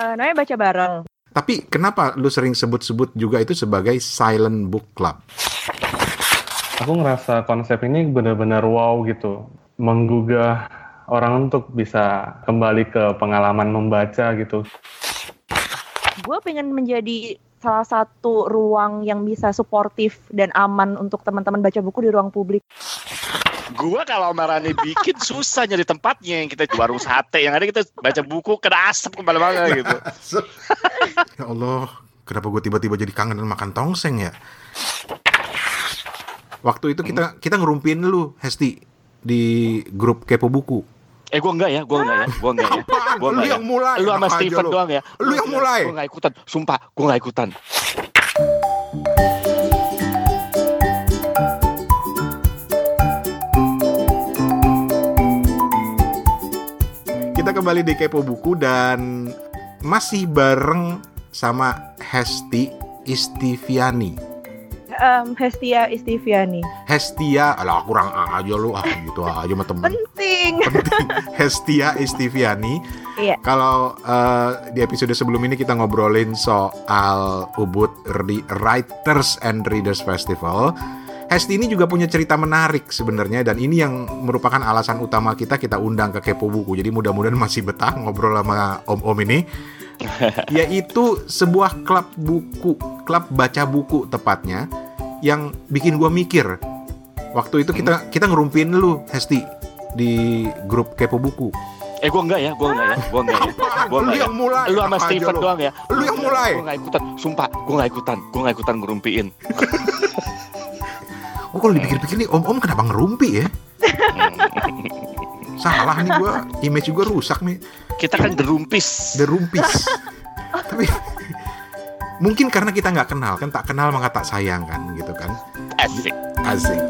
Uh, namanya baca bareng. Tapi kenapa lu sering sebut-sebut juga itu sebagai silent book club? Aku ngerasa konsep ini benar-benar wow gitu. Menggugah orang untuk bisa kembali ke pengalaman membaca gitu. Gue pengen menjadi salah satu ruang yang bisa suportif dan aman untuk teman-teman baca buku di ruang publik. Gua kalau Marani bikin susah nyari tempatnya yang kita warung sate yang ada kita baca buku kena asap ke mana-mana gitu. ya Allah, kenapa gue tiba-tiba jadi kangen makan tongseng ya? Waktu itu kita kita ngerumpin lu, Hesti, di grup kepo buku. Eh gue enggak ya, gue enggak ya, gue enggak ya. Gua enggak lu ya. yang mulai. Lu sama Steven lu. doang ya. Lu, lu yang mulai. Gue enggak ikutan, sumpah, gue enggak ikutan. Kembali di Kepo Buku dan masih bareng sama Hesti Istiviani. Um, Hestia Istiviani. Hestia, alah kurang aja lu ah gitu aja sama temen. Penting. Penting. Hestia Istiviani. Iya. Kalau uh, di episode sebelum ini kita ngobrolin soal Ubud Writers and Readers Festival Hesti ini juga punya cerita menarik sebenarnya dan ini yang merupakan alasan utama kita kita undang ke Kepo Buku. Jadi mudah-mudahan masih betah ngobrol sama om-om ini. Yaitu sebuah klub buku, klub baca buku tepatnya yang bikin gua mikir. Waktu itu kita kita ngerumpin lu Hesti di grup Kepo Buku. Eh gua enggak ya, gua enggak ya, gua enggak ya. Gua enggak lu yang ya. mulai. Lu sama Steven doang ya. Lu yang mulai. Gua enggak ikutan, sumpah, gua enggak ikutan. Gua enggak ikutan ngerumpiin. Oh kalau dipikir-pikir nih om-om kenapa ngerumpi ya? Salah nih gue, image juga rusak nih. Kita kan derumpis. Derumpis. Tapi mungkin karena kita nggak kenal kan tak kenal maka tak sayang kan gitu kan. Asik. Asik.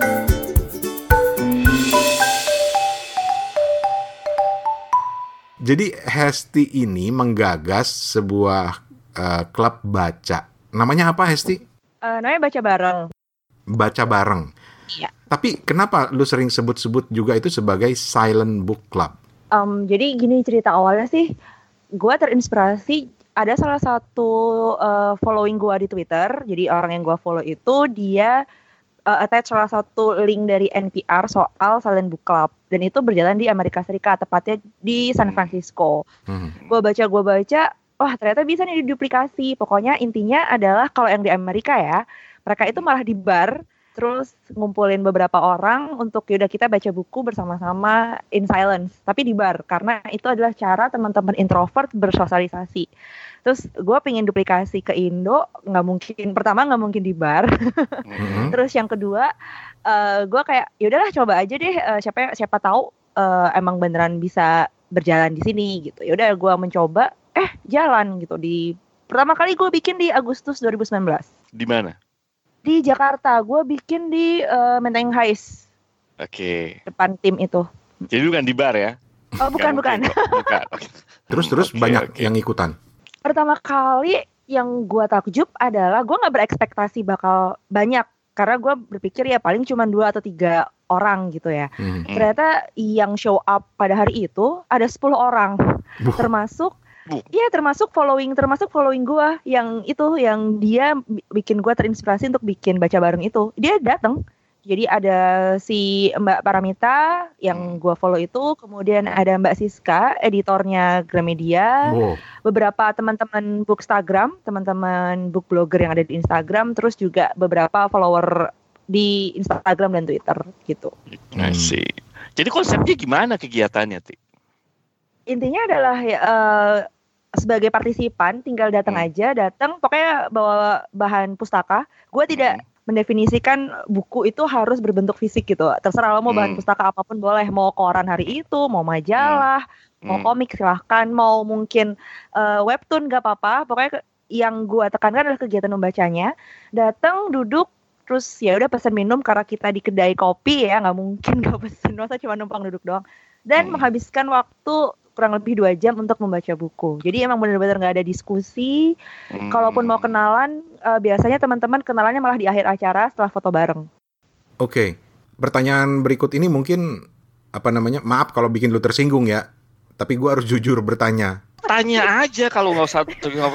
Jadi Hesti ini menggagas sebuah uh, klub baca. Namanya apa Hesti? Uh, namanya baca bareng baca bareng. Iya. Tapi kenapa lu sering sebut-sebut juga itu sebagai silent book club? Um, jadi gini cerita awalnya sih, gue terinspirasi ada salah satu uh, following gue di Twitter. Jadi orang yang gue follow itu dia uh, attach salah satu link dari NPR soal silent book club dan itu berjalan di Amerika Serikat, tepatnya di San Francisco. Hmm. Gue baca, gue baca, wah ternyata bisa nih diduplikasi. Pokoknya intinya adalah kalau yang di Amerika ya mereka itu malah di bar terus ngumpulin beberapa orang untuk yaudah kita baca buku bersama-sama in silence tapi di bar karena itu adalah cara teman-teman introvert bersosialisasi. Terus gue pengen duplikasi ke Indo nggak mungkin pertama nggak mungkin di bar. Mm-hmm. terus yang kedua uh, gue kayak yaudahlah coba aja deh uh, siapa siapa tahu uh, emang beneran bisa berjalan di sini gitu. Yaudah gue mencoba eh jalan gitu. Di pertama kali gue bikin di Agustus 2019 di mana di Jakarta. Gue bikin di uh, Menteng Hais. Oke. Okay. Depan tim itu. Jadi bukan di bar ya? Oh bukan bukan. bukan. terus terus okay, banyak okay. yang ikutan. Pertama kali yang gue takjub adalah gue nggak berekspektasi bakal banyak karena gue berpikir ya paling cuma dua atau tiga orang gitu ya. Hmm. Ternyata yang show up pada hari itu ada 10 orang, Buh. termasuk Iya termasuk following termasuk following gue yang itu yang dia bikin gue terinspirasi untuk bikin baca bareng itu dia datang jadi ada si Mbak Paramita yang hmm. gue follow itu, kemudian ada Mbak Siska, editornya Gramedia, wow. beberapa teman-teman bookstagram, teman-teman book blogger yang ada di Instagram, terus juga beberapa follower di Instagram dan Twitter gitu. I see. Jadi konsepnya gimana kegiatannya, Ti? intinya adalah uh, sebagai partisipan tinggal datang hmm. aja datang pokoknya bawa bahan pustaka gue tidak hmm. mendefinisikan buku itu harus berbentuk fisik gitu terserah lo mau hmm. bahan pustaka apa pun boleh mau koran hari itu mau majalah hmm. mau komik silahkan mau mungkin uh, webtoon gak apa-apa pokoknya yang gue tekankan adalah kegiatan membacanya datang duduk terus ya udah pesan minum karena kita di kedai kopi ya nggak mungkin gak pesen masa cuma numpang duduk doang dan hmm. menghabiskan waktu kurang lebih dua jam untuk membaca buku. Jadi emang benar-benar nggak ada diskusi. Hmm. Kalaupun mau kenalan, uh, biasanya teman-teman kenalannya malah di akhir acara setelah foto bareng. Oke, okay. pertanyaan berikut ini mungkin apa namanya? Maaf kalau bikin lu tersinggung ya. Tapi gue harus jujur bertanya. Tanya aja kalau nggak usah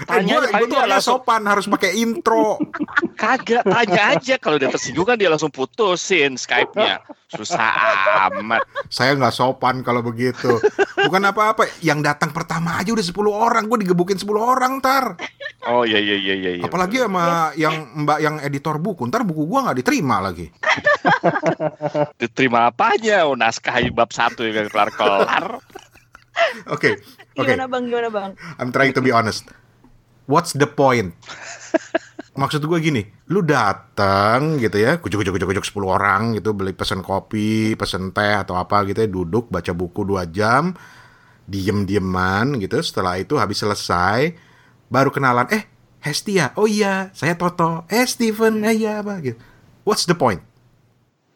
tanya gue tuh dia orangnya langsung sopan harus pakai intro. kagak tanya aja kalau dia tersinggung kan dia langsung putusin Skype-nya susah amat Saya nggak sopan kalau begitu. Bukan apa-apa. Yang datang pertama aja udah 10 orang. Gue digebukin 10 orang ntar. oh iya iya iya iya iya. Apalagi sama yang mbak yang editor buku. Ntar buku gua nggak diterima lagi. diterima apanya oh, naskah bab satu yang kelar kelar Oke. Oke. Gimana bang? Gimana bang? I'm trying to be honest. What's the point? Maksud gue gini, lu datang gitu ya, kucuk kucuk kucuk kucuk 10 orang gitu, beli pesen kopi, pesen teh atau apa gitu ya, duduk baca buku 2 jam, diem-dieman gitu. Setelah itu habis selesai, baru kenalan, eh Hestia, oh iya, saya Toto, eh Steven, eh iya apa gitu. What's the point?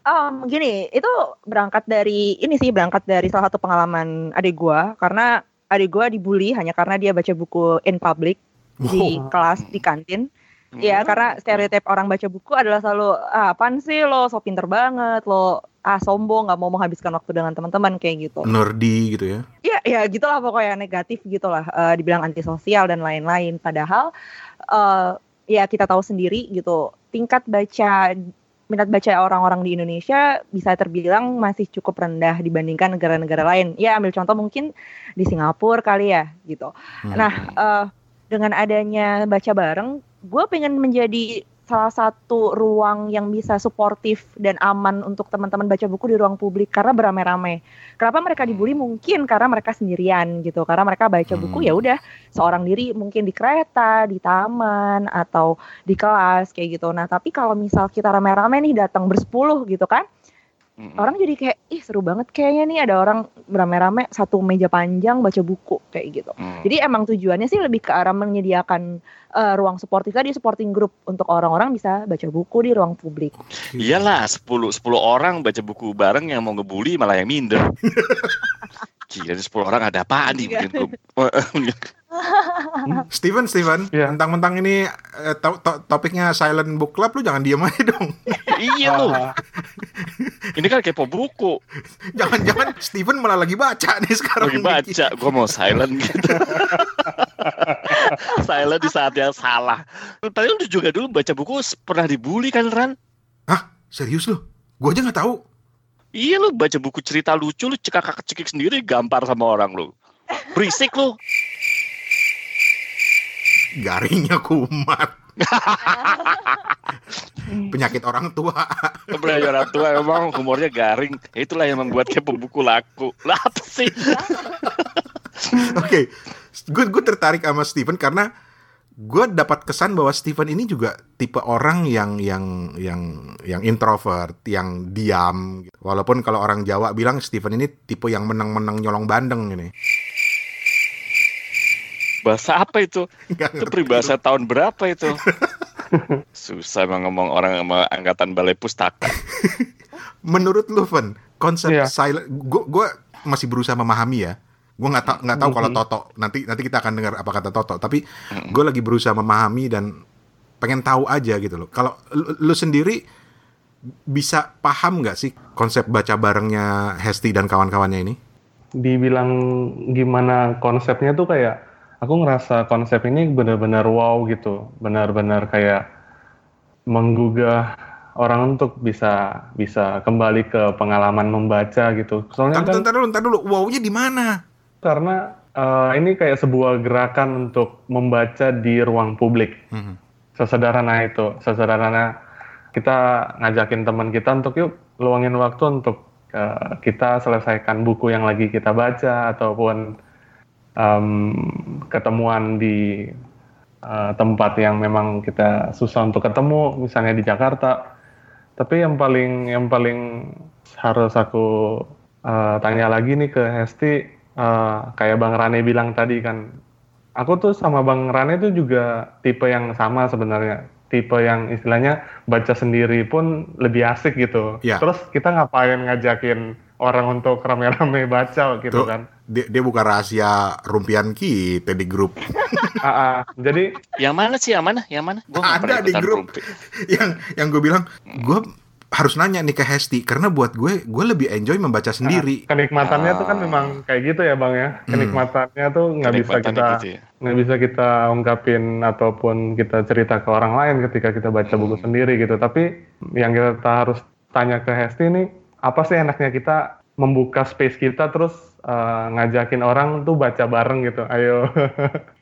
Um, gini, itu berangkat dari ini sih berangkat dari salah satu pengalaman adik gua karena adik gua dibully hanya karena dia baca buku in public di kelas di kantin. Ya, karena stereotip orang baca buku adalah selalu ah, apaan sih lo so pinter banget, lo ah sombong nggak mau menghabiskan waktu dengan teman-teman kayak gitu. Nerdy gitu ya. Iya, ya gitulah pokoknya negatif gitulah eh, dibilang antisosial dan lain-lain. Padahal eh, ya kita tahu sendiri gitu, tingkat baca minat baca orang-orang di Indonesia bisa terbilang masih cukup rendah dibandingkan negara-negara lain. Ya ambil contoh mungkin di Singapura kali ya gitu. Hmm. Nah, eh, dengan adanya baca bareng, gue pengen menjadi salah satu ruang yang bisa suportif dan aman untuk teman-teman baca buku di ruang publik karena beramai-ramai. Kenapa mereka dibully? Mungkin karena mereka sendirian gitu. Karena mereka baca buku Hmm. ya udah seorang diri mungkin di kereta, di taman atau di kelas kayak gitu. Nah, tapi kalau misal kita rame-rame nih datang bersepuluh gitu kan, Mm-mm. orang jadi kayak ih seru banget kayaknya nih ada orang rame-rame satu meja panjang baca buku kayak gitu. Mm. Jadi emang tujuannya sih lebih ke arah menyediakan eh, ruang supportif tadi, supporting group untuk orang-orang bisa baca buku di ruang publik. Iyalah 10 10 orang baca buku bareng yang mau ngebully malah yang minder. Gila, ini 10 orang ada apaan nih Iya. bikin grup. Steven, Steven, Iya. mentang-mentang ini eh, to- to- topiknya Silent Book Club, lu jangan diem aja dong. Iya lu. Ah, Ini kan kepo buku. Jangan-jangan Steven malah lagi baca nih sekarang. Lagi baca, gue mau silent gitu. silent di saat yang salah. Tadi lu juga dulu baca buku pernah dibully kan Ran? Hah? Serius lu? Gua aja nggak tahu. Iya lu baca buku cerita lucu lu cekak cekik sendiri gampar sama orang lu. Berisik lu. Garingnya kumat. Penyakit orang tua. Belajar orang tua emang humornya garing. Itulah yang membuat kepo buku laku. Lah apa sih? Oke, gue gue tertarik sama Steven karena gue dapat kesan bahwa Steven ini juga tipe orang yang yang yang yang introvert, yang diam. Walaupun kalau orang Jawa bilang Steven ini tipe yang menang-menang nyolong bandeng ini. Bahasa apa itu? Nggak Itu peribahasa tahun berapa itu? Susah emang ngomong orang sama angkatan balai pustaka. Menurut lu, Ven, konsep Iya. silent, gue gue masih berusaha memahami ya. Gue nggak tahu nggak tahu kalau Mhm. Toto nanti nanti kita akan dengar apa kata Toto. Tapi gue lagi berusaha memahami dan pengen tahu aja gitu loh. Kalau lu, lu sendiri bisa paham nggak sih konsep baca barengnya Hesti dan kawan-kawannya ini? dibilang gimana konsepnya tuh kayak aku ngerasa konsep ini benar-benar wow gitu, benar-benar kayak menggugah orang untuk bisa bisa kembali ke pengalaman membaca gitu. Soalnya Ntar, kan ntar dulu, ntar dulu. Wow-nya di mana? karena eh, ini kayak sebuah gerakan untuk membaca di ruang publik. Mhm. Sesederhana itu, sesederhana kita ngajakin teman kita untuk yuk luangin waktu untuk eh, kita selesaikan buku yang lagi kita baca ataupun em, ketemuan di eh, tempat yang memang kita susah untuk ketemu, misalnya di Jakarta. Tapi yang paling yang paling harus aku eh, tanya lagi nih ke Hesti, eh, kayak Bang Rane bilang tadi kan, aku tuh sama Bang Rane tuh juga tipe yang sama sebenarnya. Tipe yang istilahnya baca sendiri pun lebih asik gitu. Iya. Terus kita ngapain ngajakin orang untuk rame-rame baca gitu Tuh. kan. Dia, dia buka rahasia rumpian kita di grup. Ah, ah. Jadi Yang mana sih yang mana? Yang mana? Gua Ada pernah di grup. rumpi. yang yang gue bilang, gue harus nanya nih ke Hesti karena buat gue gue lebih enjoy membaca sendiri. Kenikmatannya tuh kan Ah. memang kayak gitu ya bang ya. Hmm. Kenikmatannya tuh nggak bisa kita gitu ya. nggak bisa kita ungkapin ataupun kita cerita ke orang lain ketika kita baca buku Hmm. sendiri gitu. Tapi yang kita harus tanya ke Hesti nih, apa sih enaknya kita membuka space kita terus eh, ngajakin orang tuh baca bareng gitu. Ayo.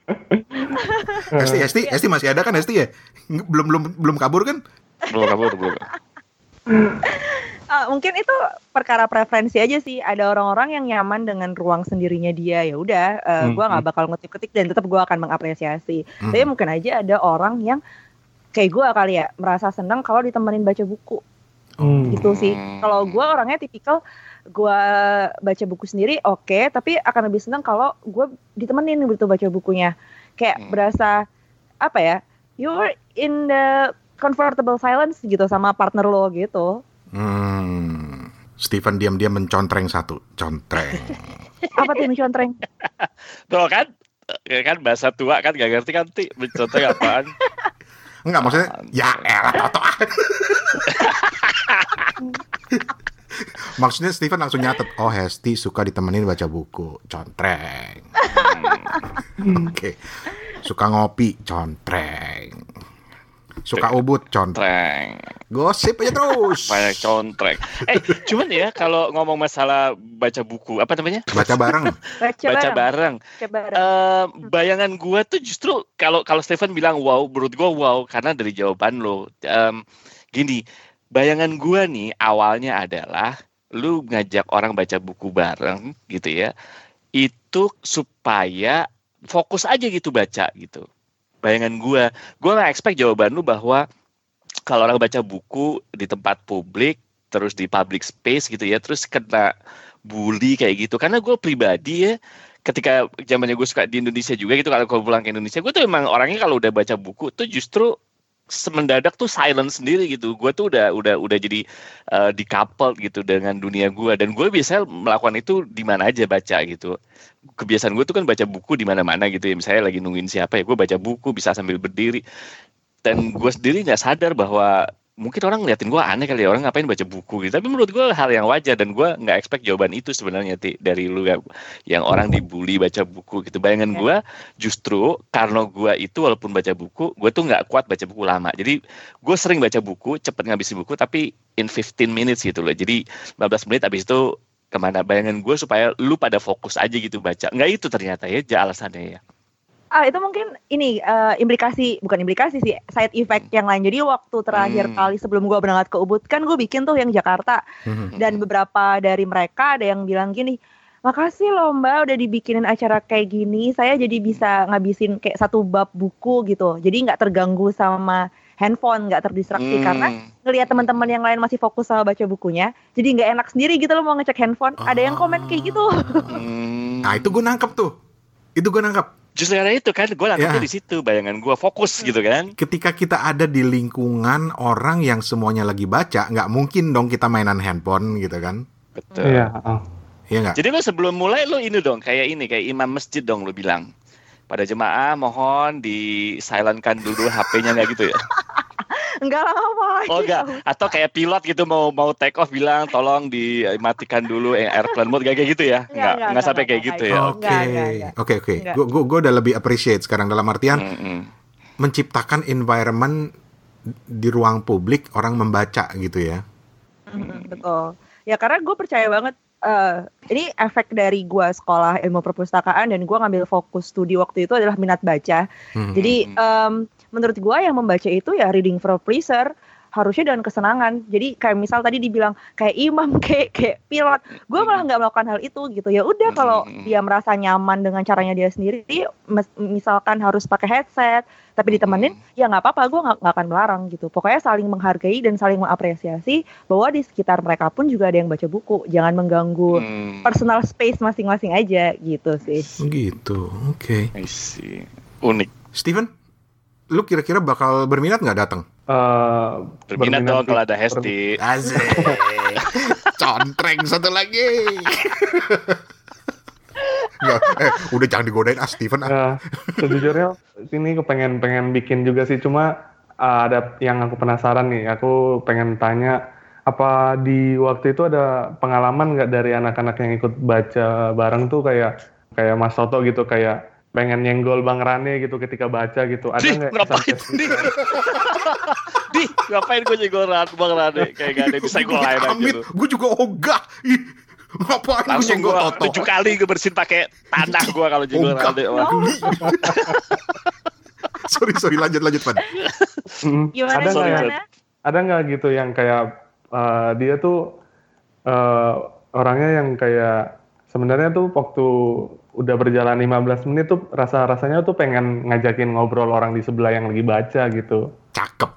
Hesti, Hesti, Hesti masih ada kan Hesti ya? Belum belum belum kabur kan? Belum kabur, belum. Ah, mungkin itu perkara preferensi aja sih. Ada orang-orang yang nyaman dengan ruang sendirinya dia. Ya udah, eh, Hmm, gua nggak bakal ngetik-ketik dan tetap gua akan mengapresiasi. Hmm. Tapi mungkin aja ada orang yang kayak gua kali ya merasa senang kalau ditemenin baca buku Hmm. gitu sih. Kalau gua orangnya tipikal gua baca buku sendiri oke, tapi akan lebih senang kalau gua ditemenin gitu baca bukunya. Kayak Hmm. berasa apa ya? You're in the comfortable silence gitu sama partner lo gitu. Hmm. Steven diam-diam mencontreng satu, contreng. Apa tuh yang contreng? Tuh kan, ya kan bahasa tua kan gak ngerti kan ti contohnya apaan Enggak maksudnya ya elah Toto. Maksudnya Steven langsung nyatet, oh Hesti suka ditemenin baca buku, contreng. Oke. Suka ngopi, contreng. Suka ubud, contreng. Gosip aja terus. banyak contreng eh cuman ya kalau ngomong masalah baca buku apa namanya Baca bareng. Baca, baca bareng. bareng Baca bareng. Eh, bayangan gua tuh justru kalau kalau Stephen bilang wow menurut gua wow karena dari jawaban lo Em, gini bayangan gua nih awalnya adalah lu ngajak orang baca buku bareng gitu ya itu supaya fokus aja gitu baca gitu. Bayangan gua. Gua nggak expect jawaban lu bahwa kalau orang baca buku di tempat publik terus di public space gitu ya terus kena bully kayak gitu. Karena gue pribadi ya ketika zamannya gue suka di Indonesia juga gitu kalau gue pulang ke Indonesia gue tuh emang orangnya kalau udah baca buku tuh justru semendadak tuh silent sendiri gitu. Gue tuh udah udah udah jadi uh, decoupled gitu dengan dunia gue dan gue biasanya melakukan itu di mana aja baca gitu. Kebiasaan gue tuh kan baca buku di mana-mana gitu ya. Misalnya lagi nungguin siapa ya gue baca buku bisa sambil berdiri. Dan gue sendiri nggak sadar bahwa mungkin orang ngeliatin gue aneh kali ya orang ngapain baca buku gitu. Tapi menurut gue hal yang wajar dan gue nggak expect jawaban itu sebenarnya Ti, dari lu ya, yang orang dibully baca buku gitu. Bayangan Ya. gue justru karena gue itu walaupun baca buku gue tuh nggak kuat baca buku lama. Jadi gue sering baca buku cepet ngabisin buku tapi in 15 minutes gitu loh. Jadi 15 menit abis itu ke mana? Bayangan gue supaya lu pada fokus aja gitu baca. Nggak itu ternyata ya alasannya ya Ah itu mungkin ini eh, implikasi bukan implikasi sih side effect yang lain. Jadi waktu terakhir Hmm. kali sebelum gua berangkat ke Ubud kan gue bikin tuh yang Jakarta Hmm. dan beberapa dari mereka ada yang bilang gini, makasih loh mbak udah dibikinin acara kayak gini, saya jadi bisa ngabisin kayak satu bab buku gitu. Jadi nggak terganggu sama handphone, nggak terdistraksi Hmm. karena ngelihat teman-teman yang lain masih fokus sama baca bukunya, jadi nggak enak sendiri gitu loh mau ngecek handphone. Ada yang komen kayak gitu. Hmm. Nah itu gue nangkep tuh. Itu gue nangkep. Justru karena itu kan gue nangkepnya Ya. di situ bayangan gue fokus gitu kan. Ketika kita ada di lingkungan orang yang semuanya lagi baca, nggak mungkin dong kita mainan handphone gitu kan? Betul. Iya. oh. Iya nggak? Jadi lo sebelum mulai lo ini dong kayak ini kayak imam masjid dong lo bilang pada jemaah mohon di silentkan dulu HP-nya nggak gitu ya? Enggak lama. Oh enggak. Atau kayak pilot gitu mau mau take off bilang tolong dimatikan dulu eh, airplane mode kayak gitu ya? Enggak, Enggak, enggak, enggak sampai enggak, kayak gitu enggak, ya. Oke, oke, oke. Gue gue udah lebih appreciate sekarang dalam artian Mm-mm. menciptakan environment di ruang publik orang membaca gitu ya. Mhm, betul. Ya karena gue percaya banget eh ini efek dari gue sekolah ilmu perpustakaan dan gue ngambil fokus studi waktu itu adalah minat baca. Hmm. Jadi Hmm. Menurut gue yang membaca itu ya reading for pleasure harusnya dengan kesenangan. Jadi kayak misal tadi dibilang kayak imam kayak kayak pilot, gue malah nggak melakukan hal itu gitu. Ya udah kalau dia merasa nyaman dengan caranya dia sendiri, misalkan harus pakai headset, tapi ditemenin, ya nggak apa-apa, gue nggak nggak akan melarang gitu. Pokoknya saling menghargai dan saling mengapresiasi bahwa di sekitar mereka pun juga ada yang baca buku. Jangan mengganggu Hmm. personal space masing-masing aja gitu sih. Gitu, oke. I see. Unik. Steven, lu kira-kira bakal berminat nggak datang? Eh, Berminat berminat dong kalau ada Hesti. Asik. Contreng satu lagi. Nggak, eh, udah jangan digodain ah Steven ah. Ya, sejujurnya ini kepengen pengen bikin juga sih cuma uh, ada yang aku penasaran nih aku pengen tanya apa di waktu itu ada pengalaman nggak dari anak-anak yang ikut baca bareng tuh kayak kayak Mas Toto gitu kayak pengen nyenggol Bang Rane gitu ketika baca gitu ada nggak ngapain? Di, di ngapain gue nyenggol Bang Rane? Kayak gak ada yang bisa gue lain aja Amit, lu. gue juga ogah. Ih, Ngapain gue Langsung nyenggol gue Toto? tujuh kali gue bersihin pakai tanah gue kalau nyenggol. Rane. Sorry, sorry, lanjut, lanjut, Pan. Mm, Gimana ada nggak gimana? ada nggak gitu yang kayak eh, dia tuh eh, orangnya yang kayak sebenarnya tuh waktu udah berjalan 15 menit tuh rasa rasanya tuh pengen ngajakin ngobrol orang di sebelah yang lagi baca gitu. Cakep.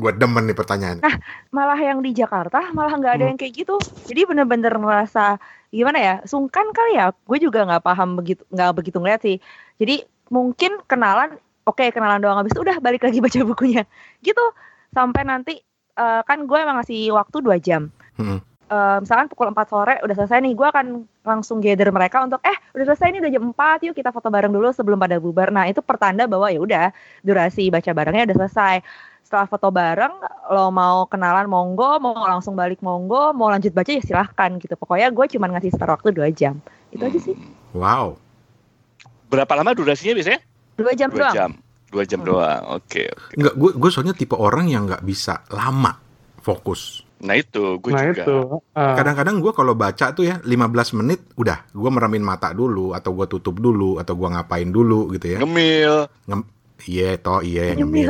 Gue demen nih pertanyaan. Malah yang di Jakarta malah nggak ada Hmm. yang kayak gitu. Jadi bener-bener ngerasa gimana ya? Sungkan kali ya. Gue juga nggak paham begitu, nggak begitu ngeliat sih. Jadi mungkin kenalan, oke kenalan doang habis itu udah balik lagi baca bukunya. Gitu sampai nanti eh, kan gue emang ngasih waktu dua jam. Hmm. Eh, misalkan pukul 4 sore udah selesai nih, gue akan langsung gather mereka untuk eh udah selesai nih udah jam 4 yuk kita foto bareng dulu sebelum pada bubar. Nah itu pertanda bahwa ya udah durasi baca barengnya udah selesai. Setelah foto bareng, lo mau kenalan monggo, mau langsung balik monggo, mau lanjut baca ya silahkan gitu. Pokoknya gue cuma ngasih spare waktu dua jam. Itu aja sih. Wow. Berapa lama durasinya biasanya? Dua jam Dua doang. jam. Dua jam Hmm. doang. Oke. oke. Enggak, gue gue soalnya tipe orang yang nggak bisa lama fokus. Nah itu gue nah juga. itu. eh, Kadang-kadang gue kalau baca tuh ya 15 menit udah gue meremin mata dulu atau gue tutup dulu atau gue ngapain dulu gitu ya. Ngemil, Iya toh iya yang ngemil.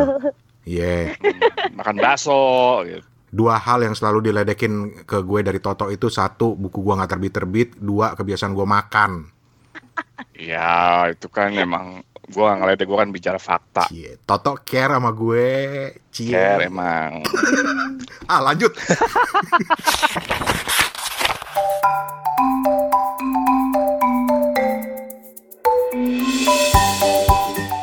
Iya. makan bakso. Gitu. Dua hal yang selalu diledekin ke gue dari Toto itu satu buku gue nggak terbit-terbit, dua kebiasaan gue makan. Ya itu kan emang gue ngeledek gue kan bicara fakta. Cie, Toto care sama gue. Cie. Care emang. Ah lanjut.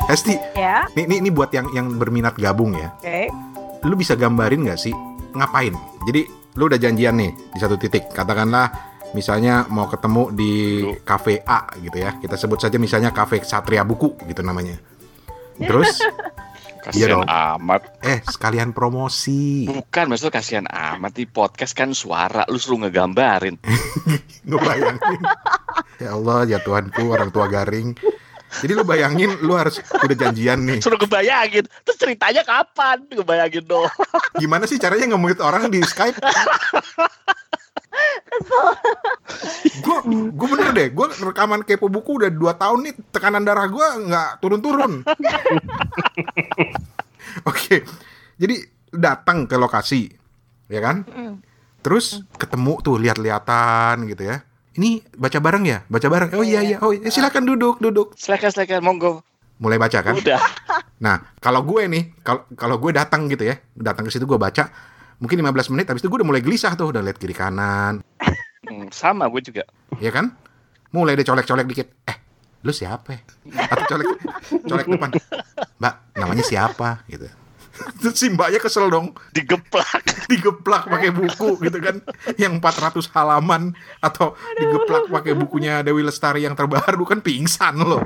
Hesti, Ya, ini, ini, ini buat yang yang berminat gabung ya. oke. Lu bisa gambarin nggak sih ngapain? Jadi lu udah janjian nih di satu titik. Katakanlah misalnya mau ketemu di Lu. cafe A gitu ya. Kita sebut saja misalnya cafe Satria Buku gitu namanya. Terus Kasihan dong. amat. eh sekalian promosi. Bukan maksudnya kasihan amat di podcast kan suara lu suruh ngegambarin. Ngebayangin. ya Allah, ya Tuhanku, orang tua garing. Jadi lu bayangin lu harus udah janjian nih. Suruh ngebayangin. Terus ceritanya kapan? Ngebayangin dong. Gimana sih caranya nge-mute orang di Skype? gue gue bener deh gue rekaman kepo buku udah dua tahun nih tekanan darah gue nggak turun-turun. Oke jadi datang ke lokasi ya kan? Mm. terus ketemu tuh lihat-lihatan gitu ya. Ini baca bareng ya? Baca bareng? Oh iya iya. Oh iya. silakan duduk duduk. Silakan silakan. Monggo. mulai baca kan? Udah. Nah, kalau gue nih, kalau kalau gue datang gitu ya, datang ke situ gue baca, mungkin 15 menit habis itu gue udah mulai gelisah tuh, udah lihat kiri kanan, Hmm, sama gue juga. ya kan? Mulai deh colek-colek dikit. Eh, lu siapa? Atau colek colek depan. Mbak, namanya siapa gitu. Terus si mbaknya kesel dong, Digeplak. digeplak pakai buku gitu kan, yang 400 halaman atau digeplak pakai bukunya Dewi Lestari yang terbaru kan pingsan loh.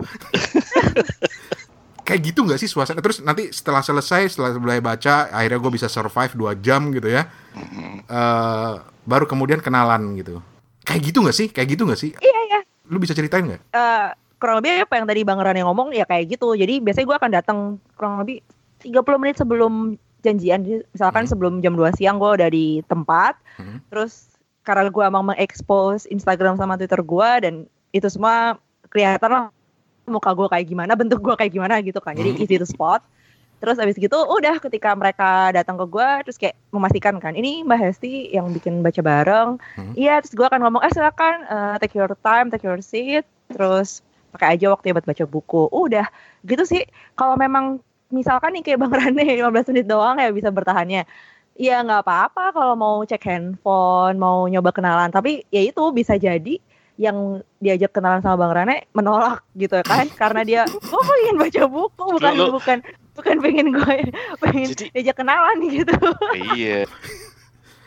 Kayak gitu nggak sih suasana? Terus nanti setelah selesai, setelah mulai baca, akhirnya gue bisa survive 2 jam gitu ya. Eh, baru kemudian kenalan gitu. Kayak gitu nggak sih? Kayak gitu nggak sih? Iya, iya. Lu bisa ceritain nggak? Eh, kurang lebih apa yang tadi Bang Ran yang ngomong ya kayak gitu. Jadi biasanya gue akan datang kurang lebih 30 menit sebelum janjian. Misalkan Hmm. sebelum jam 2 siang gue udah di tempat. Hmm. Terus karena gue emang mengekspos Instagram sama Twitter gue dan itu semua kelihatan lah muka gue kayak gimana, bentuk gue kayak gimana gitu kan. Jadi Hmm. easy to spot. Terus abis gitu udah ketika mereka datang ke gue terus kayak memastikan kan ini Mbak Hesti yang bikin baca bareng. Hmm. Iya terus gue akan ngomong eh silakan eh, take your time, take your seat. Terus pakai aja waktunya buat baca buku. Udah gitu sih. Kalau memang misalkan nih kayak Bang Rane 15 menit doang ya bisa bertahannya. Ya nggak apa-apa kalau mau cek handphone, mau nyoba kenalan. Tapi ya itu bisa jadi yang diajak kenalan sama Bang Rane menolak gitu kan karena dia gue pengen baca buku bukan Lu- lu- bukan bukan pengen gue pengen Jadi- diajak kenalan gitu. iya.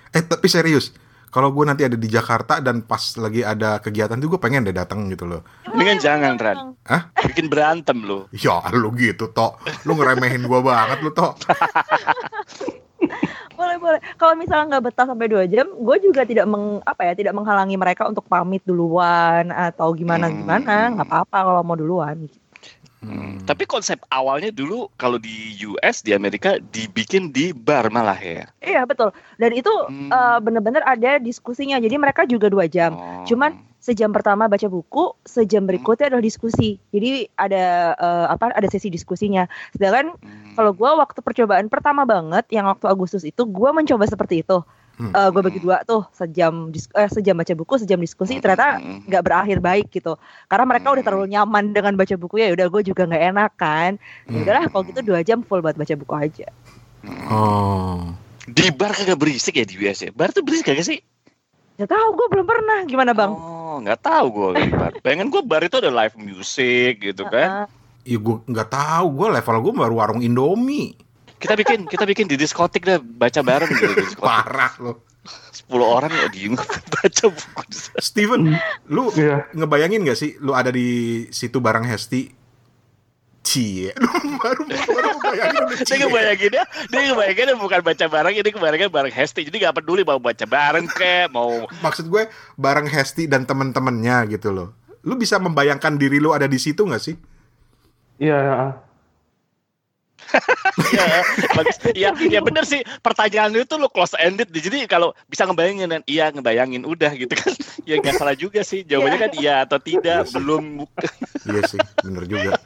Eh tapi serius, kalau gue nanti ada di Jakarta dan pas lagi ada kegiatan tuh gue pengen deh datang gitu loh. Mendingan jangan, Ran. Hah? Bikin berantem lu. Ya lu gitu tok, lu ngeremehin gue banget lu tok. boleh boleh kalau misalnya nggak betah sampai dua jam gue juga tidak meng apa ya tidak menghalangi mereka untuk pamit duluan atau gimana gimana nggak apa-apa kalau mau duluan Hmm. Tapi konsep awalnya dulu kalau di US di Amerika dibikin di bar malah ya. iya betul dan itu Hmm. eh, bener-bener ada diskusinya jadi mereka juga dua jam Oh. cuman sejam pertama baca buku sejam berikutnya adalah diskusi jadi ada eh, apa ada sesi diskusinya sedangkan Hmm. Kalau gue waktu percobaan pertama banget yang waktu Agustus itu gue mencoba seperti itu Hmm. Eh, gue bagi dua tuh sejam eh, sejam baca buku sejam diskusi ternyata Hmm. nggak berakhir baik gitu karena mereka udah terlalu nyaman dengan baca buku ya udah gue juga nggak enak kan ya Hmm. udahlah kalau gitu dua jam full buat baca buku aja Oh. di bar kagak berisik ya di US ya. Bar tuh berisik kagak sih? nggak tahu gue belum pernah gimana bang Oh, nggak tahu gue bar. Bayangan gue bar itu ada live music gitu kan. Heeh. Iya gue nggak tahu, gue level gue baru warung Indomie. Kita bikin kita bikin di diskotik dah baca bareng gitu di diskotik. Parah lo. 10 orang ya diem baca buku. Steven, lu Iya. ngebayangin gak sih lu ada di situ bareng Hesti? Cie, lu baru baru ngebayangin udah Dia ngebayangin ya, dia ngebayangin bukan baca bareng, ini kebayangin bareng Hesti. Jadi gak peduli mau baca bareng kek, mau Maksud gue bareng Hesti dan temen-temennya gitu loh. Lu bisa membayangkan diri lu ada di situ gak sih? Iya, ya. Iya, bagus. Iya, iya bener sih. Pertanyaan lu itu lu close ended. Jadi kalau bisa ngebayangin dan iya ngebayangin udah gitu kan. Ya nggak salah juga sih. Jawabannya kan iya atau tidak, belum. Iya sih, bener juga.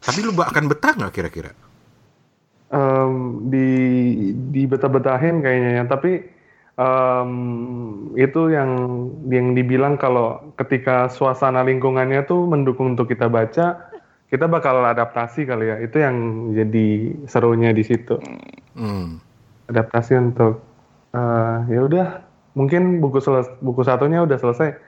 Tapi lu akan betah nggak kira-kira? Em, di di betah-betahin kayaknya ya tapi em, itu yang yang dibilang kalau ketika suasana lingkungannya tuh mendukung untuk kita baca kita bakal adaptasi kali ya itu yang jadi serunya di situ Hmm. adaptasi untuk eh, ya udah mungkin buku seles- buku satunya udah selesai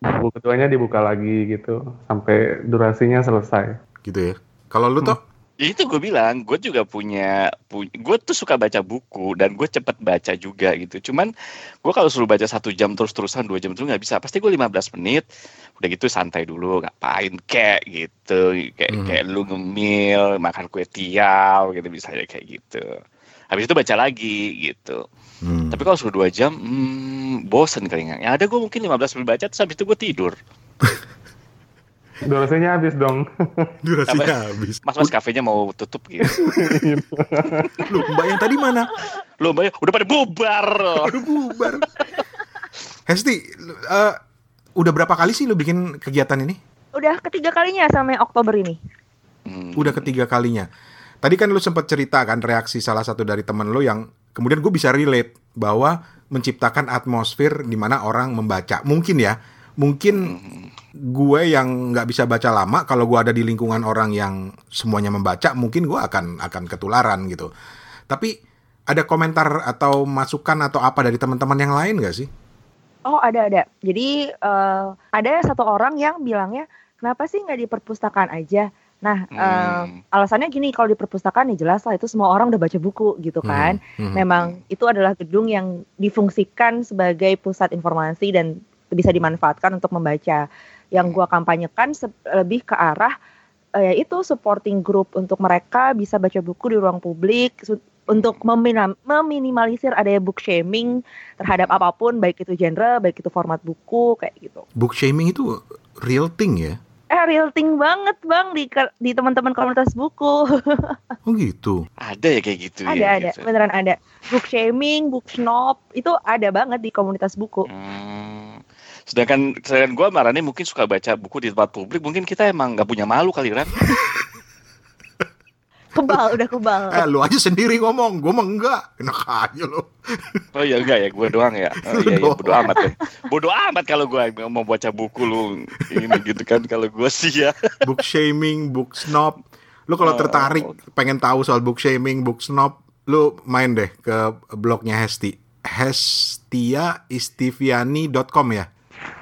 buku keduanya dibuka lagi gitu sampai durasinya selesai Gitu ya. Kalau lu toh? Ya itu gue bilang, gue juga punya, gue tuh suka baca buku dan gue cepet baca juga gitu. Cuman gue kalau suruh baca satu jam terus-terusan dua jam itu nggak bisa. Pasti gue 15 menit, udah gitu santai dulu, ngapain kek gitu, kayak Mhm. kayak lu ngemil, makan kue tiaw gitu misalnya kayak gitu. Habis itu baca lagi gitu. Hmm. Tapi kalau suruh dua jam, hmm, bosen kali nggak. Yang ada gue mungkin 15 menit baca, terus habis itu gue tidur. durasinya habis dong Durasinya habis. Mas-mas kafenya mau tutup gitu. Lu mbak yang tadi mana? Lu bayar, udah pada bubar. Aduh bubar. Hesti, eh, udah berapa kali sih lu bikin kegiatan ini? udah ketiga kalinya sama yang Oktober ini Hmm. Udah ketiga kalinya. Tadi kan lu sempat cerita kan reaksi salah satu dari temen lu yang kemudian gue bisa relate bahwa menciptakan atmosfer di mana orang membaca. Mungkin ya, mungkin gue yang nggak bisa baca lama kalau gue ada di lingkungan orang yang semuanya membaca, mungkin gue akan akan ketularan gitu. Tapi ada komentar atau masukan atau apa dari teman-teman yang lain gak sih? Oh ada ada. Jadi eh, ada satu orang yang bilangnya kenapa sih nggak di perpustakaan aja? Nah Hmm. alasannya gini kalau di perpustakaan ya jelas lah itu semua orang udah baca buku gitu kan. Hmm, hmm. Memang itu adalah gedung yang difungsikan sebagai pusat informasi dan bisa dimanfaatkan untuk membaca. Yang gua kampanyekan se- lebih ke arah eh, yaitu supporting group untuk mereka bisa baca buku di ruang publik untuk memina- meminimalisir adanya book shaming terhadap apa pun baik itu genre, baik itu format buku kayak gitu. Book shaming itu real thing ya? Eh real thing banget bang di di teman-teman komunitas buku. Oh gitu. Ada ya kayak gitu ada ya? ada gitu. beneran ada. Book shaming, book snob itu ada banget di komunitas buku. Hmm. Sedangkan sedangkan gue marahnya mungkin suka baca buku di tempat publik, mungkin kita emang nggak punya malu kali Ran. Kebal udah kebal. Eh lu aja sendiri ngomong, gue mah enggak. Enak aja lo. Oh iya enggak ya, gue doang ya. Oh, iya, iya doang. bodo amat ya. Bodo amat kalau gue mau baca buku lu ini gitu kan kalau gue sih ya. Book shaming, book snob. Lu kalau Oh. tertarik pengen tahu soal book shaming, book snob, lu main deh ke blognya Hesti. hestiaistiviani.com ya.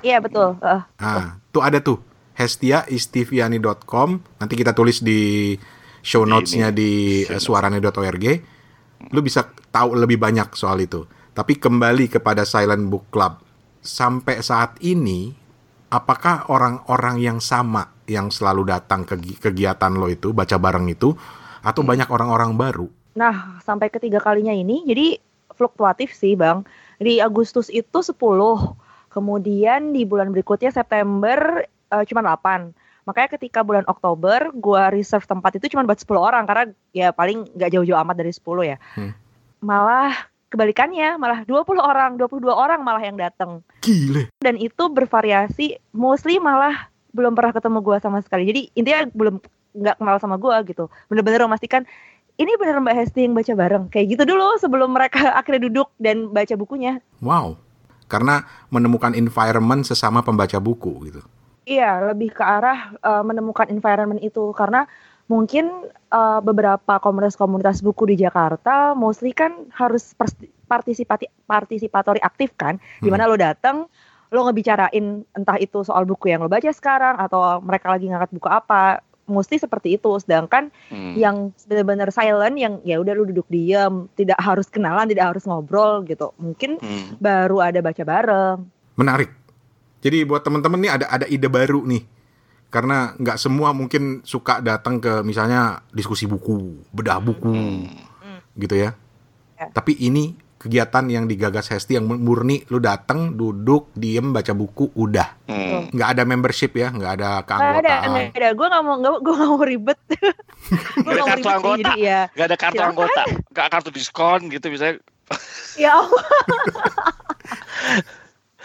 Iya betul. Eh, Nah, tuh ada tuh hestiaistiviani.com. Nanti kita tulis di show notes-nya di show eh, suarane.org. Lu bisa tahu lebih banyak soal itu. Tapi kembali kepada Silent Book Club. Sampai saat ini, apakah orang-orang yang sama yang selalu datang ke gi- kegiatan lo itu, baca bareng itu, atau banyak orang-orang baru? Nah, sampai ketiga kalinya ini jadi fluktuatif sih, Bang. Di Agustus itu 10, kemudian di bulan berikutnya September uh, cuma 8. Makanya ketika bulan Oktober gua reserve tempat itu cuma buat 10 orang karena ya paling nggak jauh-jauh amat dari 10 ya. Hmm. Malah kebalikannya, malah 20 orang, 22 orang malah yang datang. Gile. Dan itu bervariasi, mostly malah belum pernah ketemu gua sama sekali. Jadi intinya belum nggak kenal sama gua gitu. Bener-bener memastikan ini bener Mbak Hesti yang baca bareng. Kayak gitu dulu sebelum mereka akhirnya duduk dan baca bukunya. Wow. Karena menemukan environment sesama pembaca buku gitu. Iya, lebih ke arah uh, menemukan environment itu karena mungkin uh, beberapa komunitas-komunitas buku di Jakarta mostly kan harus partisipati partisipatori aktif kan, hmm. di mana lo datang lo ngebicarain entah itu soal buku yang lo baca sekarang atau mereka lagi ngangkat buku apa mesti seperti itu sedangkan hmm. yang benar-benar silent yang ya udah lu duduk diam tidak harus kenalan tidak harus ngobrol gitu mungkin hmm. baru ada baca bareng menarik jadi buat teman-teman nih ada ada ide baru nih karena nggak semua mungkin suka datang ke misalnya diskusi buku bedah buku hmm. gitu ya. ya tapi ini kegiatan yang digagas Hesti yang murni lu datang duduk diem baca buku udah. Hmm. nggak ada membership ya nggak ada keanggotaan. nggak ada nggak ada. Gue nggak mau gue nggak mau ribet. Gue nggak kartu anggota. sih, ya. nggak ada kartu Silakan. anggota. Nggak kartu diskon gitu misalnya. Ya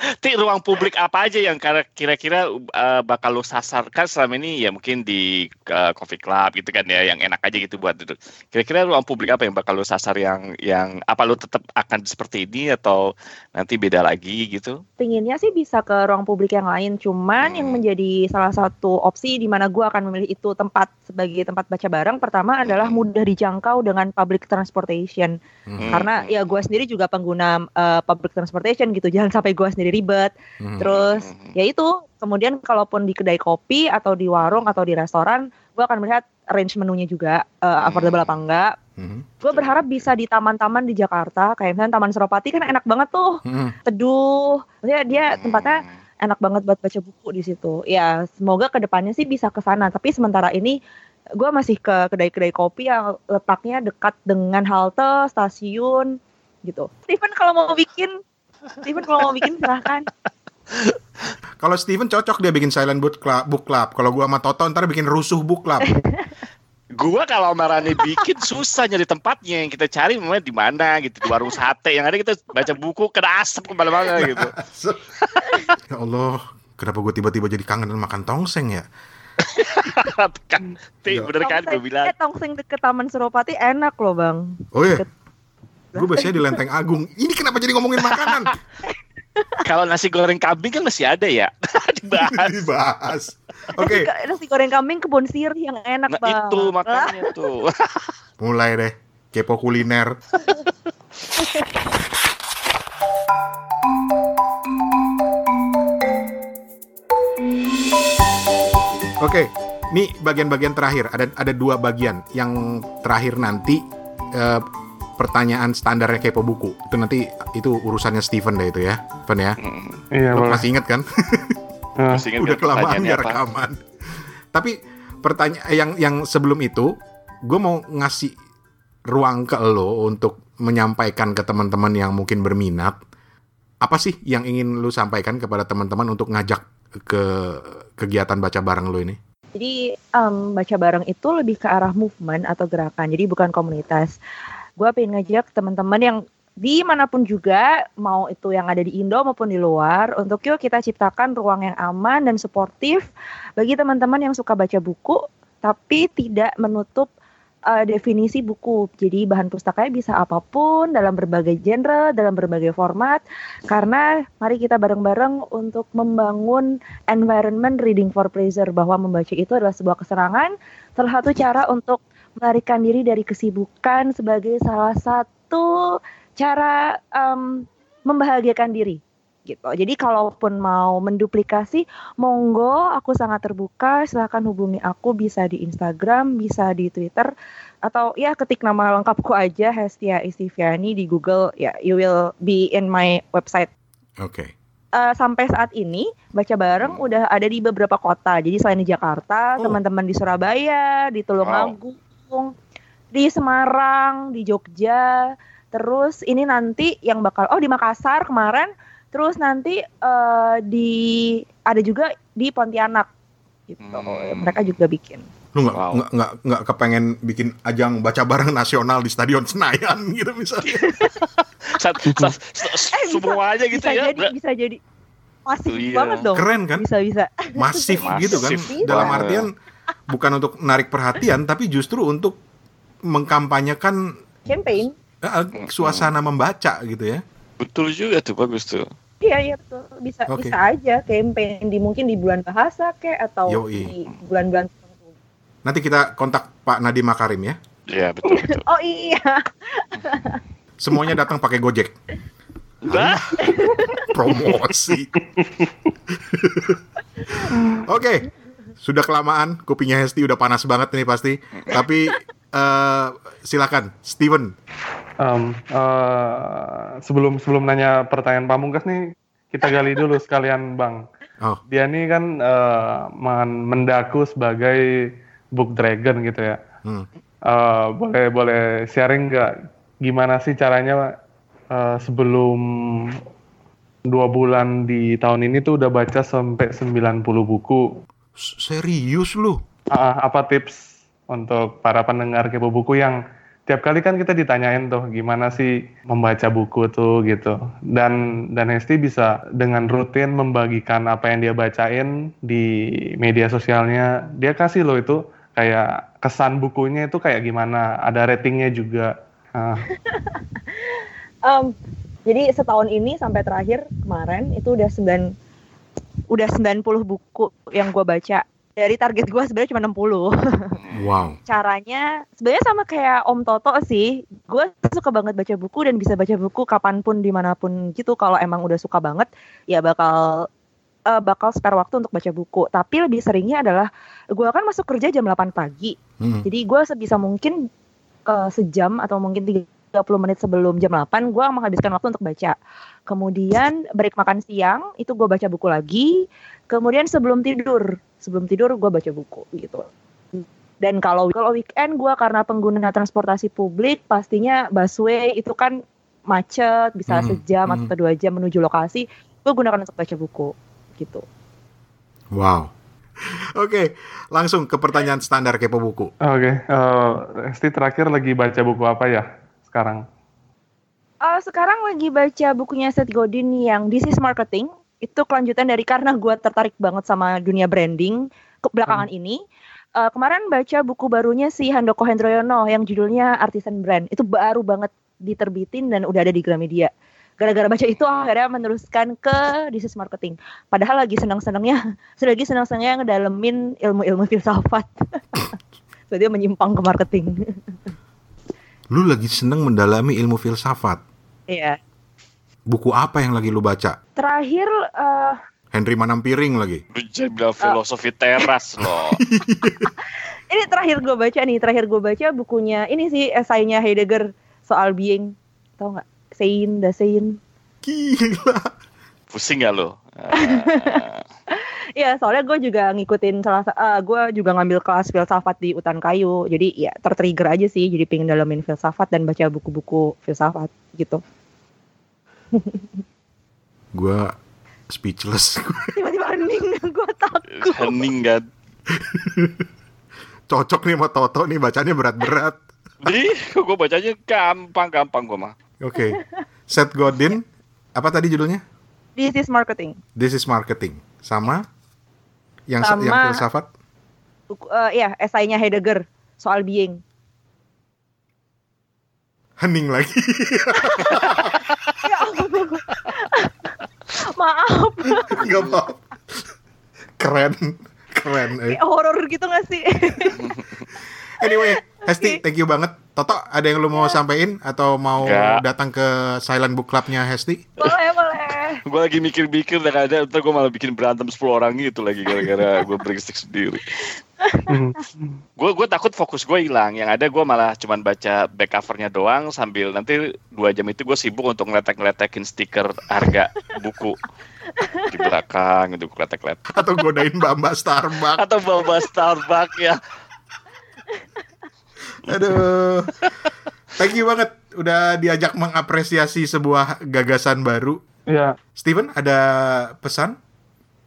Ti ruang publik apa aja yang kira-kira uh, bakal lo sasarkan selama ini ya mungkin di uh, coffee club gitu kan ya yang enak aja gitu buat duduk. Kira-kira ruang publik apa yang bakal lo sasar yang yang apa lo tetap akan seperti ini atau nanti beda lagi gitu? Pinginnya sih bisa ke ruang publik yang lain, cuman hmm. yang menjadi salah satu opsi di mana gue akan memilih itu tempat sebagai tempat baca bareng pertama adalah hmm. mudah dijangkau dengan public transportation. Hmm. Karena ya gue sendiri juga pengguna uh, public transportation gitu, jangan sampai gue sendiri ribet. Hmm. Terus ya itu kemudian kalaupun di kedai kopi atau di warung atau di restoran, gue akan melihat range menunya juga uh, affordable apa enggak. Hmm. Gue berharap bisa di taman-taman di Jakarta, kayak misalnya Taman Suropati kan enak banget tuh, hmm. teduh. Maksudnya dia tempatnya enak banget buat baca buku di situ. Ya semoga ke depannya sih bisa ke sana. Tapi sementara ini gue masih ke kedai-kedai kopi yang letaknya dekat dengan halte stasiun gitu. Steven kalau mau bikin Steven kalau mau bikin silahkan. Kalau Steven cocok dia bikin silent book club, book club. Kalau gua sama Toto ntar bikin rusuh book club. gua kalau Marani bikin susah nyari tempatnya yang kita cari memang di mana gitu di warung sate yang ada kita baca buku kena asap ke mana-mana gitu. ya Allah, kenapa gue tiba-tiba jadi kangen makan tongseng ya? kan, bener kan gue bilang. Eh, tongseng deket Taman Suropati enak loh bang. Oh iya. Gue biasanya di Lenteng Agung. Ini kenapa jadi ngomongin makanan? Kalau nasi goreng kambing kan masih ada ya. Dibahas. Dibahas. Oke. Okay. Nasi, goreng kambing kebun sirih yang enak, nah, Bang. Itu makanya tuh. Mulai deh. Kepo kuliner. Oke, okay, ini bagian-bagian terakhir. Ada ada dua bagian. Yang terakhir nanti uh, pertanyaan standarnya kepo buku. Itu nanti itu urusannya Steven deh itu ya, Van ya. Hmm. Iya, Lo masih inget kan? masih inget Udah kelamaan ya rekaman. Tapi pertanyaan yang yang sebelum itu, gue mau ngasih ruang ke lo untuk menyampaikan ke teman-teman yang mungkin berminat apa sih yang ingin lo sampaikan kepada teman-teman untuk ngajak ke kegiatan baca bareng lo ini? Jadi um, baca bareng itu lebih ke arah movement atau gerakan, jadi bukan komunitas gue pengen ngajak teman-teman yang di mana pun juga mau itu yang ada di Indo maupun di luar untuk yuk kita ciptakan ruang yang aman dan suportif bagi teman-teman yang suka baca buku tapi tidak menutup uh, definisi buku. Jadi bahan pustakanya bisa apa pun dalam berbagai genre, dalam berbagai format. Karena mari kita bareng-bareng untuk membangun environment reading for pleasure bahwa membaca itu adalah sebuah kesenangan. Salah satu cara untuk melarikan diri dari kesibukan sebagai salah satu cara um, membahagiakan diri gitu. Jadi kalaupun mau menduplikasi, monggo aku sangat terbuka. Silahkan hubungi aku bisa di Instagram, bisa di Twitter, atau ya ketik nama lengkapku aja Hestia Istiviani di Google. Ya, you will be in my website. Oke. Okay. Uh, sampai saat ini baca bareng udah ada di beberapa kota. Jadi selain di Jakarta, oh. teman-teman di Surabaya, di Tulungagung, wow Lampung, di Semarang, di Jogja, terus ini nanti yang bakal oh di Makassar kemarin, terus nanti eh, di ada juga di Pontianak gitu. Hmm. Mereka juga bikin. Lu nggak Wow. nggak nggak kepengen bikin ajang baca bareng nasional di Stadion Senayan gitu misalnya? Sat- sat- Eh, bisa- semuanya gitu bisa ya. jadi bisa jadi masif Iya. banget dong. Keren kan? Bisa bisa. Masif, gitu kan? Masif. Dalam artian bukan untuk menarik perhatian, tapi justru untuk mengkampanyekan Campaign. eh, suasana membaca gitu ya. Betul juga tuh, bagus tuh. Iya iya betul bisa Oke. bisa aja campaign di mungkin di bulan bahasa kayak atau Yoi. di bulan-bulan tertentu. Nanti kita kontak Pak Nadiem Makarim ya. Iya, betul betul. Oh iya. Semuanya datang pakai Gojek. Bah, Promosi. Oke. Sudah kelamaan, kupingnya Hesti udah panas banget nih pasti. Tapi eh, silakan, Steven. Em, eh, sebelum sebelum nanya pertanyaan pamungkas nih, kita gali dulu sekalian Bang. Oh, Dia nih kan men- mendaku sebagai book dragon gitu ya. hmm. Eh, boleh boleh sharing nggak gimana sih caranya eh, sebelum dua bulan di tahun ini tuh udah baca sampai 90 buku. Serius lu? Ah, apa tips untuk para pendengar kepo buku yang tiap kali kan kita ditanyain tuh gimana sih membaca buku tuh gitu. Dan dan Hesti bisa dengan rutin membagikan apa yang dia bacain di media sosialnya. Dia kasih loh itu kayak kesan bukunya itu kayak gimana. Ada ratingnya juga. Em, jadi setahun ini sampai terakhir kemarin itu udah 9 udah 90 buku yang gue baca. Dari target gue sebenarnya cuma 60. Wow. Caranya sebenarnya sama kayak Om Toto sih. Gue suka banget baca buku dan bisa baca buku kapan pun di mana pun gitu. Kalau emang udah suka banget ya bakal eh, bakal spare waktu untuk baca buku. Tapi lebih seringnya adalah gue kan masuk kerja jam 8 pagi. Hmm. Jadi gue sebisa mungkin eh, sejam atau mungkin 30 menit sebelum jam 8 gue menghabiskan waktu untuk baca. Kemudian break makan siang itu gue baca buku lagi. Kemudian sebelum tidur, sebelum tidur gue baca buku gitu. Dan kalau kalau weekend gue karena pengguna transportasi publik pastinya busway itu kan macet bisa Hmm, sejam hmm. atau dua jam menuju lokasi. Gue gunakan untuk baca buku gitu. Wow. Oke, langsung ke pertanyaan standar kepo buku. oke eh, Hesti terakhir lagi baca buku apa ya sekarang Eh, sekarang lagi baca bukunya Seth Godin yang This is Marketing. Itu kelanjutan dari karena gue tertarik banget sama dunia branding ke belakangan ini. Eh, kemarin baca buku barunya si Handoko Hendroyono yang judulnya Artisan Brand. Itu baru banget diterbitin dan udah ada di Gramedia. Gara-gara baca itu akhirnya meneruskan ke This is Marketing. Padahal lagi senang-senangnya, sudah lagi senang-senangnya ngedalemin ilmu-ilmu filsafat. so dia menyimpang ke marketing. Lu lagi seneng mendalami ilmu filsafat. Iya. Buku apa yang lagi lu baca? Terakhir eh, Henry Manampiring lagi. bilang filosofi teras loh. ini terakhir gue baca nih terakhir gue baca bukunya ini sih esainya Heidegger soal being tau nggak Sein Dasein Gila. Pusing gak lo? Iya soalnya gue juga ngikutin salah sa- eh, gue juga ngambil kelas filsafat di Utan Kayu jadi ya tertrigger aja sih jadi pengen dalamin filsafat dan baca buku-buku filsafat gitu Gua speechless. tiba-tiba hening gue takut hening kan. Cocok nih sama Toto nih bacanya berat-berat. Jadi gue bacanya gampang-gampang gue mah. Oke. Seth Godin, apa tadi judulnya? this is marketing This is Marketing. Sama yang Sama- yang filsafat? eh, ya esainya Heidegger soal being Hening lagi. ya ampun. maaf Gak apa. Keren. Keren. eh. horor gitu gak sih Anyway, Hesti, thank you banget. Toto, ada yang lu mau sampein atau mau Nggak. datang ke Silent Book Clubnya Hesti? boleh boleh Gue lagi mikir-mikir dan ada ntar gue malah bikin berantem 10 orang gitu lagi gara-gara gue berisik sendiri. Gue gue takut fokus gue hilang. Yang ada gue malah cuman baca back covernya doang sambil nanti dua jam itu gue sibuk untuk ngeletek-ngeletekin stiker harga buku di belakang gitu ngeletek-ngeletek. Atau godain Mbak Starbucks? Atau bawa Starbucks ya. Aduh. Thank you banget udah diajak mengapresiasi sebuah gagasan baru. Ya, Steven ada pesan?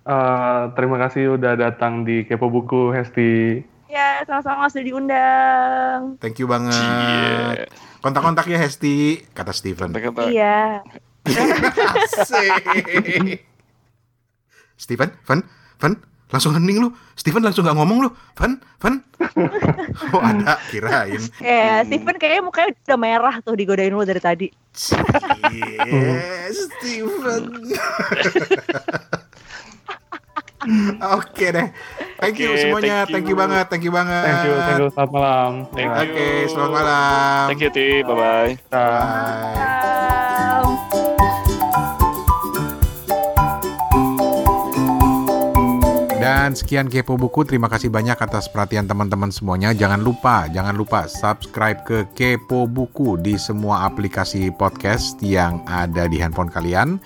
eh, terima kasih udah datang di Kepo Buku, Hesti. Ya, sama-sama sudah diundang. Thank you banget. Cie. Kontak-kontak ya Hesti, kata Steven. Iya. Asik. Steven, Van, Van, langsung hening lu. Steven langsung gak ngomong lu. Van, Van. Oh ada, kirain. Ya, Steven kayaknya mukanya udah merah tuh digodain lu dari tadi. Cie, Steven. Oke deh. Thank you Oke, semuanya. thank Thank you you. banget. Thank you banget. Thank you, thank you, selamat malam. Thank Bye. Oke, selamat malam. Thank you, Ti. Bye-bye. Dah. Bye. Dan sekian Kepo Buku, terima kasih banyak atas perhatian teman-teman semuanya. Jangan lupa, jangan lupa subscribe ke Kepo Buku di semua aplikasi podcast yang ada di handphone kalian.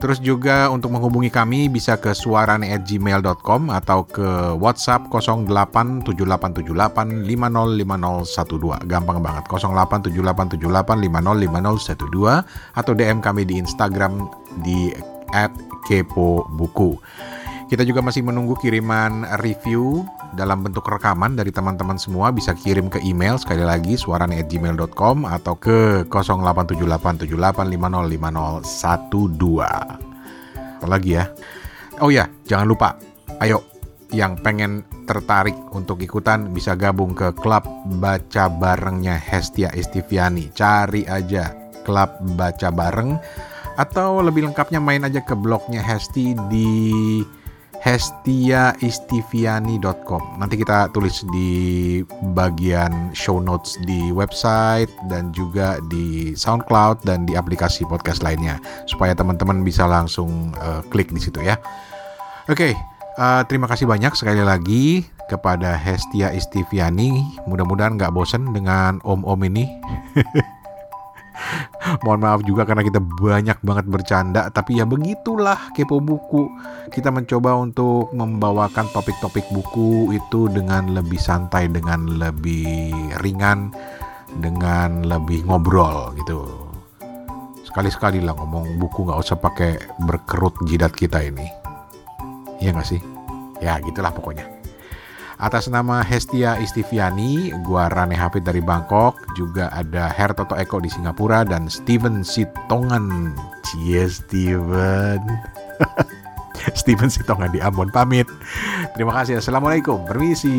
Terus juga untuk menghubungi kami bisa ke suarane@gmail.com atau ke WhatsApp 087878505012. Gampang banget 087878505012 atau DM kami di Instagram di @kepobuku. Kita juga masih menunggu kiriman review dalam bentuk rekaman dari teman-teman semua bisa kirim ke email sekali lagi suarane@gmail.com atau ke 087878505012. Apa lagi ya? Oh ya, jangan lupa. Ayo yang pengen tertarik untuk ikutan bisa gabung ke klub baca barengnya Hestia Istiviani. Cari aja klub baca bareng atau lebih lengkapnya main aja ke blognya Hesti di hestiaistiviani.com. Nanti kita tulis di bagian show notes di website dan juga di SoundCloud dan di aplikasi podcast lainnya supaya teman-teman bisa langsung eh, klik di situ ya. Oke, eh, terima kasih banyak sekali lagi kepada Hestia Istiviani. Mudah-mudahan nggak bosen dengan om-om ini. Mohon maaf juga karena kita banyak banget bercanda, tapi ya begitulah kepo buku. Kita mencoba untuk membawakan topik-topik buku itu dengan lebih santai, dengan lebih ringan, dengan lebih ngobrol gitu. Sekali-sekali lah ngomong buku nggak usah pakai berkerut jidat kita ini. Iya nggak sih? Ya gitulah pokoknya. Atas nama Hestia Istiviani, gua Rane Hafid dari Bangkok, juga ada Her Toto Eko di Singapura dan Steven Sitongan. Cie Steven. Steven Sitongan di Ambon pamit. Terima kasih. Assalamualaikum. Permisi.